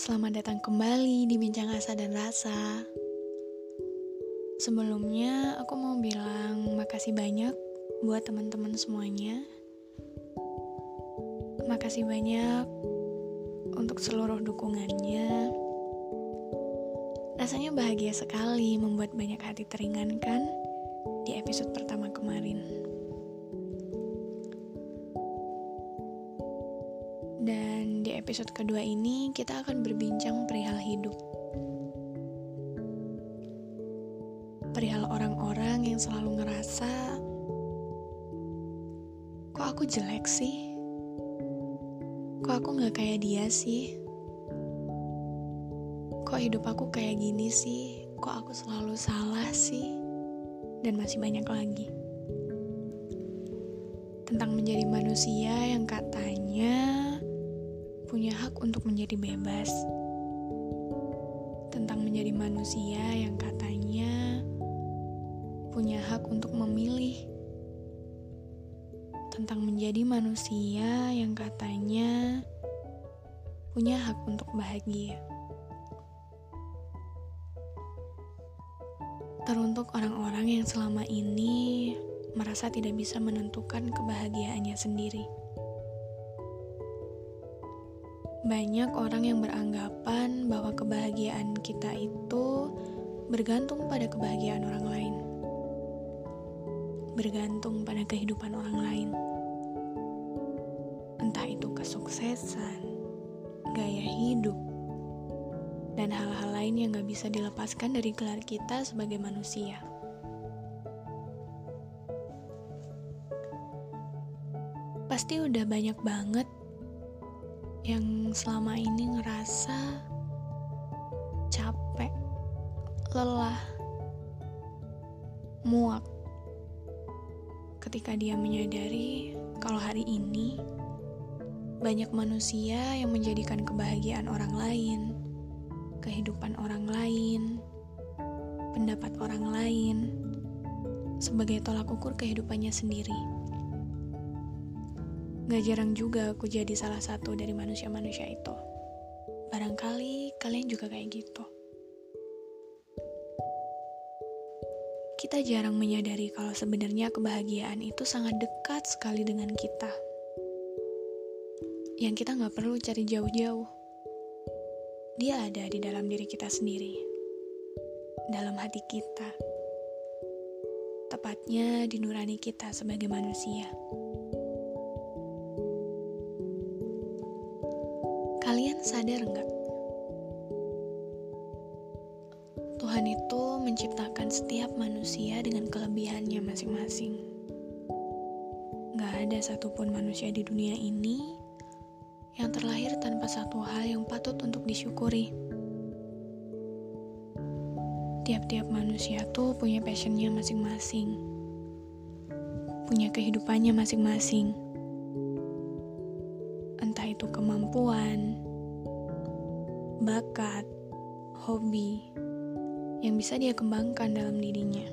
Selamat datang kembali di Bincang Asa dan Rasa. Sebelumnya, aku mau bilang makasih banyak buat teman-teman semuanya. Makasih banyak untuk seluruh dukungannya. Rasanya bahagia sekali membuat banyak hati teringankan di episode pertama kemarin. Dan di episode kedua ini kita akan berbincang perihal hidup. Perihal orang-orang yang selalu ngerasa kok aku jelek sih? Kok aku gak kayak dia sih? Kok hidup aku kayak gini sih? Kok aku selalu salah sih? Dan masih banyak lagi. Tentang menjadi manusia yang katanya punya hak untuk menjadi bebas. Tentang menjadi manusia yang katanya punya hak untuk memilih. Tentang menjadi manusia yang katanya punya hak untuk bahagia. Teruntuk orang-orang yang selama ini merasa tidak bisa menentukan kebahagiaannya sendiri. Banyak orang yang beranggapan bahwa kebahagiaan kita itu bergantung pada kebahagiaan orang lain, bergantung pada kehidupan orang lain, entah itu kesuksesan, gaya hidup, dan hal-hal lain yang gak bisa dilepaskan dari gelar kita sebagai manusia. Pasti udah banyak banget yang selama ini ngerasa capek, lelah, muak ketika dia menyadari kalau hari ini banyak manusia yang menjadikan kebahagiaan orang lain, kehidupan orang lain, pendapat orang lain sebagai tolak ukur kehidupannya sendiri. Gak jarang juga aku jadi salah satu dari manusia-manusia itu. Barangkali kalian juga kayak gitu. Kita jarang menyadari kalau sebenarnya kebahagiaan itu sangat dekat sekali dengan kita. Yang kita gak perlu cari jauh-jauh. Dia ada di dalam diri kita sendiri. Dalam hati kita. Tepatnya di nurani kita sebagai manusia. Sadar nggak? Tuhan itu menciptakan setiap manusia dengan kelebihannya masing-masing. Gak ada satupun manusia di dunia ini yang terlahir tanpa satu hal yang patut untuk disyukuri. Tiap-tiap manusia tuh punya passionnya masing-masing. Punya kehidupannya masing-masing entah itu kemampuan, bakat, hobi yang bisa dia kembangkan dalam dirinya.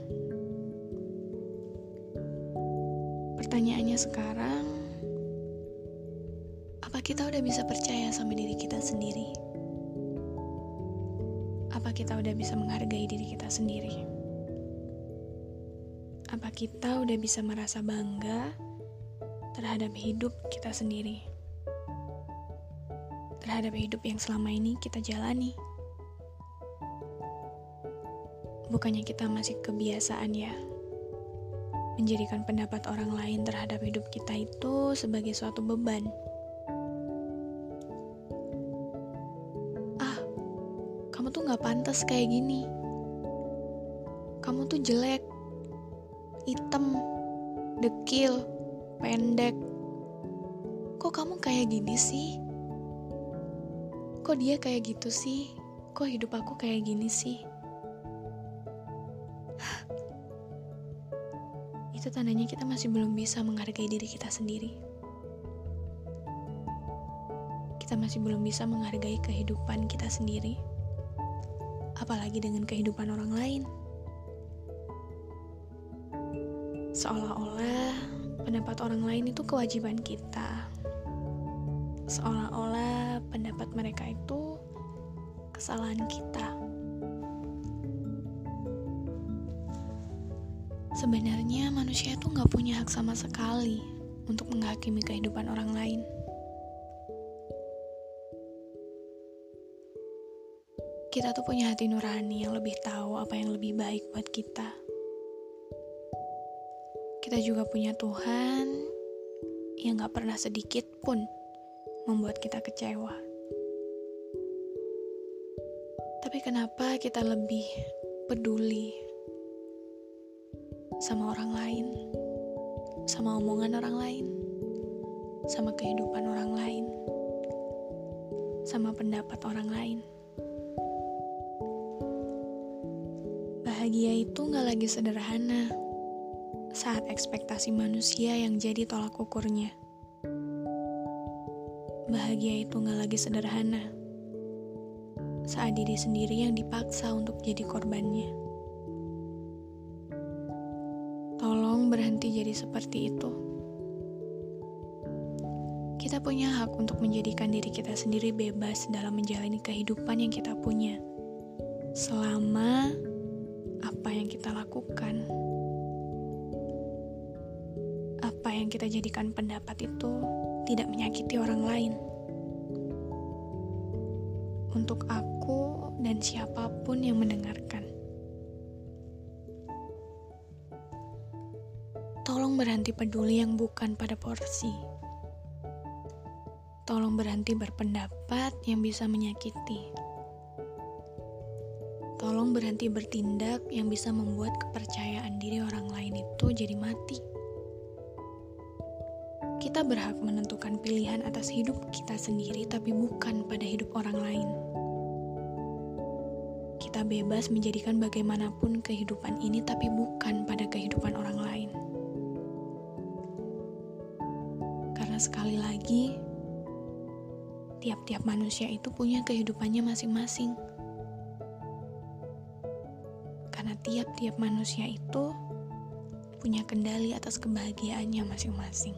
Pertanyaannya sekarang, apa kita udah bisa percaya sama diri kita sendiri? Apa kita udah bisa menghargai diri kita sendiri? Apa kita udah bisa merasa bangga terhadap hidup kita sendiri? Terhadap hidup yang selama ini kita jalani. Bukannya kita masih kebiasaan ya, menjadikan pendapat orang lain terhadap hidup kita itu sebagai suatu beban. Ah, kamu tuh gak pantas kayak gini. kamu tuh jelek, hitam, dekil, pendek. Kok kamu kayak gini sih? Kok dia kayak gitu sih? Kok hidup aku kayak gini sih? Itu tandanya kita masih belum bisa menghargai diri kita sendiri. Kita masih belum bisa menghargai kehidupan kita sendiri, apalagi dengan kehidupan orang lain. Seolah-olah pendapat orang lain itu kewajiban kita. Seolah-olah pendapat mereka itu kesalahan kita. Sebenarnya manusia itu nggak punya hak sama sekali untuk menghakimi kehidupan orang lain. kita tuh punya hati nurani yang lebih tahu apa yang lebih baik buat kita. Kita juga punya Tuhan yang gak pernah sedikit pun membuat kita kecewa. Tapi kenapa kita lebih peduli sama orang lain, sama omongan orang lain, sama kehidupan orang lain, sama pendapat orang lain? Bahagia itu gak lagi sederhana saat ekspektasi manusia yang jadi tolak ukurnya. Bahagia itu gak lagi sederhana saat diri sendiri yang dipaksa untuk jadi korbannya. Tolong berhenti jadi seperti itu. Kita punya hak untuk menjadikan diri kita sendiri bebas dalam menjalani kehidupan yang kita punya. Selama apa yang kita lakukan, apa yang kita jadikan pendapat itu tidak menyakiti orang lain. Untuk aku dan siapa pun yang mendengarkan, tolong berhenti peduli yang bukan pada porsi. Tolong berhenti berpendapat yang bisa menyakiti Tolong berhenti bertindak yang bisa membuat kepercayaan diri orang lain itu jadi mati. Kita berhak menentukan pilihan atas hidup kita sendiri, tapi bukan pada hidup orang lain. Kita bebas menjadikan bagaimanapun kehidupan ini, tapi bukan pada kehidupan orang lain. Karena sekali lagi, tiap-tiap manusia itu punya kehidupannya masing-masing karena tiap-tiap manusia itu punya kendali atas kebahagiaannya masing-masing.